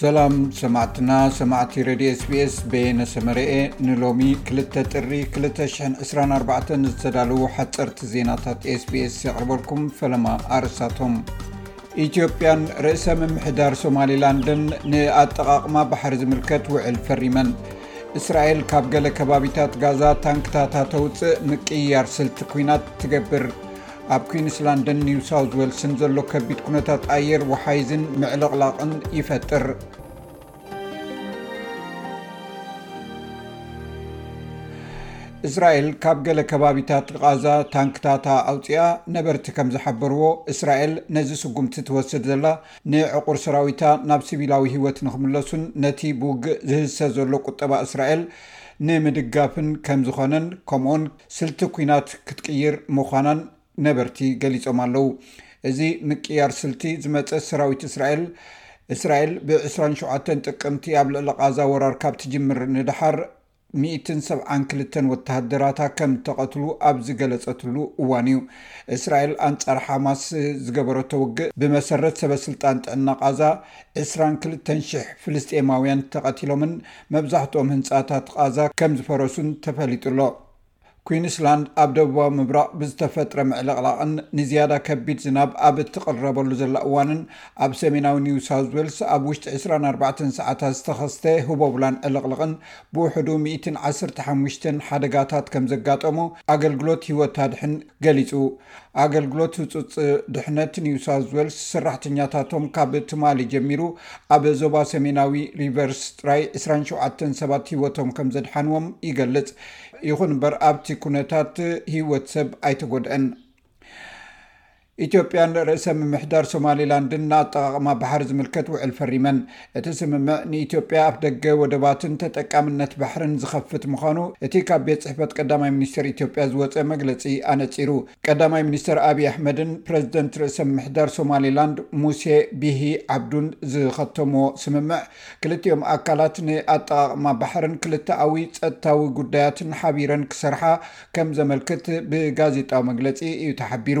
ሰላም ሰማዕትና ሰማዕቲ ረድዮ ስቤስ በየነ ሰመረኤ ንሎሚ ክልተ ጥሪ 224 ዝተዳለዉ ሓፀርቲ ዜናታት ስቤስ ዘቕርበልኩም ፈለማ ኣርሳቶም ኢትዮጵያን ርእሰ ምምሕዳር ሶማሊላንድን ንኣጠቓቕማ ባሕሪ ዝምልከት ውዕል ፈሪመን እስራኤል ካብ ገለ ከባቢታት ጋዛ ታንክታታ ተውፅእ ምቅይያር ስልቲ ኩናት ትገብር ኣብ ኲንስላንድን ኒው ሳውዝ ዌልስን ዘሎ ከቢድ ኩነታት ኣየር ወሓይዝን ምዕልቕላቕን ይፈጥር። እስራኤል ካብ ገለ ከባቢታት ቓዛ ታንክታታ ኣውፅኣ ነበርቲ ከም ዝሓበርዎ እስራኤል ነዚ ስጉምቲ ትወስድ ዘላ ንዕቑር ሰራዊታ ናብ ሲቪላዊ ህይወት ንክምለሱን ነቲ ብውግእ ዝህሰ ዘሎ ቁጠባ እስራኤል ንምድጋፍን ከም ዝኾነን ከምኡውን ስልቲ ኲናት ክትቅይር ምዃናን ነበርቲ ገሊፆም ኣለው። እዚ ምቅያር ስልቲ ዝመፀ ሰራዊት እስራኤል እስራኤል ብ ዕስራን ሸውዓተን ጥቅምቲ ኣብ ልዕሊ ቓዛ ወራር ካብ ትጅምር ንደሓር ሚእትን ሰብዓን ክልተን ወተሃደራታ ከም ተቐትሉ ኣብ ዝገለፀትሉ እዋን እዩ። እስራኤል ኣንፃር ሓማስ ዝገበረቶ ውግእ ብመሰረት ሰበስልጣን ጥዕና ቓዛ ዕስራን ክልተን ሽሕ ፍልስጤማውያን ተቐቲሎምን መብዛሕትኦም ህንጻታት ቓዛ ከም ዝፈረሱን ተፈሊጡ'ሎ። ኲንስላንድ ኣብ ደቡባዊ ምብራቕ ብዝተፈጥረ ምዕልቕላቕን ንዝያዳ ከቢድ ዝናብ ኣብ እትቕረበሉ ዘላ እዋንን ኣብ ሰሜናዊ ኒው ሳውዝ ዌልስ ኣብ ውሽጢ ዕስራን ኣርባዕተን ሰዓታት ዝተኸስተ ህቦብላን ዕልቕልቕን ብውሕዱ ሚእትን ዓሰርተ ሓሙሽተን ሓደጋታት ከም ዘጋጠሙ ኣገልግሎት ህይወት ኣድሕን ገሊጹ። ኣገልግሎት ህፁፅ ድሕነት ኒው ሳውዝ ዌልስ ሰራሕተኛታቶም ካብ ትማሊ ጀሚሩ ኣብ ዞባ ሰሜናዊ ሪቨርስ ጥራይ 27 ሰባት ህይወቶም ከም ዘድሓንዎም ይገልፅ። ይኹን እምበር ኣብቲ ኩነታት ህይወት ሰብ ኣይተጎድአን። ኢትዮጵያን ርእሰ ምምሕዳር ሶማሌላንድን ንኣጠቓቕማ ባሕሪ ዝምልከት ውዕል ፈሪመን። እቲ ስምምዕ ንኢትዮጵያ ኣፍደገ ወደባትን ተጠቃምነት ባሕርን ዝኸፍት ምዃኑ እቲ ካብ ቤት ጽሕፈት ቀዳማይ ሚኒስተር ኢትዮጵያ ዝወጸ መግለጺ ኣነጺሩ። ቀዳማይ ሚኒስተር ኣብዪ ኣሕመድን ፕረዚደንት ርእሰ ምምሕዳር ሶማሊላንድ ሙሴ ቢሂ ዓብዱን ዝኸተምዎ ስምምዕ፣ ክልቲኦም ኣካላት ንኣጠቓቕማ ባሕርን ክልተኣዊ ጸጥታዊ ጉዳያትን ሓቢረን ክሰርሓ ከም ዘመልክት ብጋዜጣዊ መግለጺ እዩ ተሓቢሩ።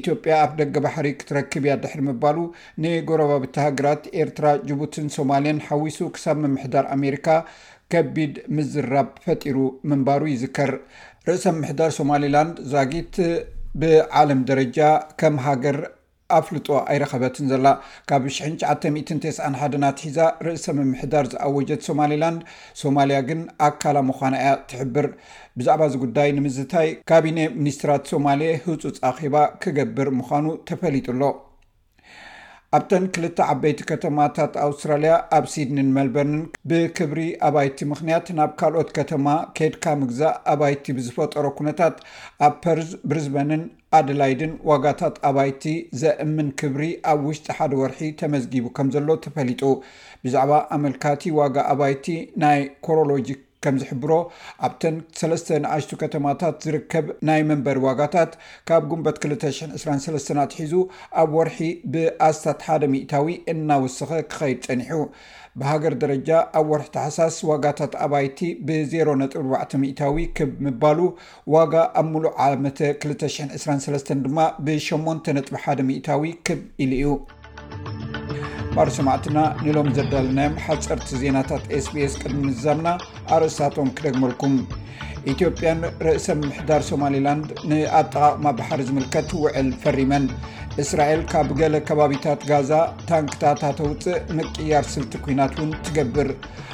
ኢትዮጵያ ኣፍደገ ባሕሪ ክትረክብ እያ ድሕሪ ምባሉ፣ ንጎረባብቲ ሃገራት ኤርትራ፣ ጅቡትን ሶማልያን ሓዊሱ ክሳብ ምምሕዳር ኣሜሪካ ከቢድ ምዝራብ ፈጢሩ ምንባሩ ይዝከር። ርእሰ ምምሕዳር ሶማሊላንድ ዛጊት ብዓለም ደረጃ ከም ሃገር ኣፍልጦ ኣይረኸበትን ዘላ። ካብ ሽሕን ትሽዓተ ሚእትን ተስዓን ሓደን ኣትሒዛ ርእሰ ምምሕዳር ዝኣወጀት ሶማሊላንድ፣ ሶማልያ ግን ኣካላ ምዃና እያ ትሕብር። ብዛዕባ እዚ ጉዳይ ንምዝታይ ካቢኔ ሚኒስትራት ሶማሌ ህፁፅ ኣኼባ ክገብር ምዃኑ ተፈሊጡ ኣሎ። ኣብተን ክልተ ዓበይቲ ከተማታት ኣውስትራሊያ ኣብ ሲድኒን መልበርንን ብክብሪ ኣባይቲ ምኽንያት ናብ ካልኦት ከተማ ኬድካ ምግዛእ ኣባይቲ ብዝፈጠሮ ኩነታት ኣብ ፐርዝ፣ ብሪዝበንን ኣደላይድን ዋጋታት ኣባይቲ ዘእምን ክብሪ ኣብ ውሽጢ ሓደ ወርሒ ተመዝጊቡ ከምዘሎ ተፈሊጡ። ብዛዕባ ኣመልካቲ ዋጋ ኣባይቲ ናይ ኮሮሎጂ ከም ዝሕብሮ ኣብተን ሰለስተ ንኣሽቱ ከተማታት ዝርከብ ናይ መንበሪ ዋጋታት ካብ ጉንበት 223 ኣትሒዙ ኣብ ወርሒ ብኣስታት ሓደ ሚእታዊ እናወሰኸ ክኸይድ ፀኒሑ ብሃገር ደረጃ ኣብ ወርሒ ተሓሳስ ዋጋታት ኣባይቲ ብ0 ነጥቢ ኣርባዕተ ሚእታዊ ክብ ምባሉ ዋጋ ኣብ ሙሉእ ዓመተ ክልተ ሽሕን ዕስራን ሰለስተን ድማ ብ ሸሞንተ ነጥቢ ሓደ ሚእታዊ ክብ ኢሉ እዩ። ማር ሰማዕትና ንሎም ዘዳልናዮም ሓፀርቲ ዜናታት ስbs ቅድሚ ምዛምና ኣርእስታቶም ክደግመልኩም ኢትዮጵያን ርእሰ ምሕዳር ሶማሊላንድ ንኣጠቓቕማ ባሓሪ ዝምልከት ውዕል ፈሪመን እስራኤል ካብ ገለ ከባቢታት ጋዛ ታንክታታ ተውፅእ ምቅያር ስልቲ ኩናት እውን ትገብር